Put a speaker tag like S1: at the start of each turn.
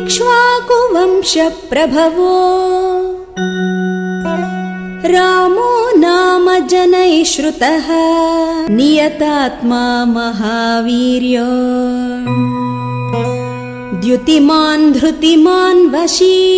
S1: इक्ष्वाकुवंशप्रभवो रामो नाम जनैः श्रुतः नियतात्मा महावीर्य। द्युतिमान् धृतिमान् वशी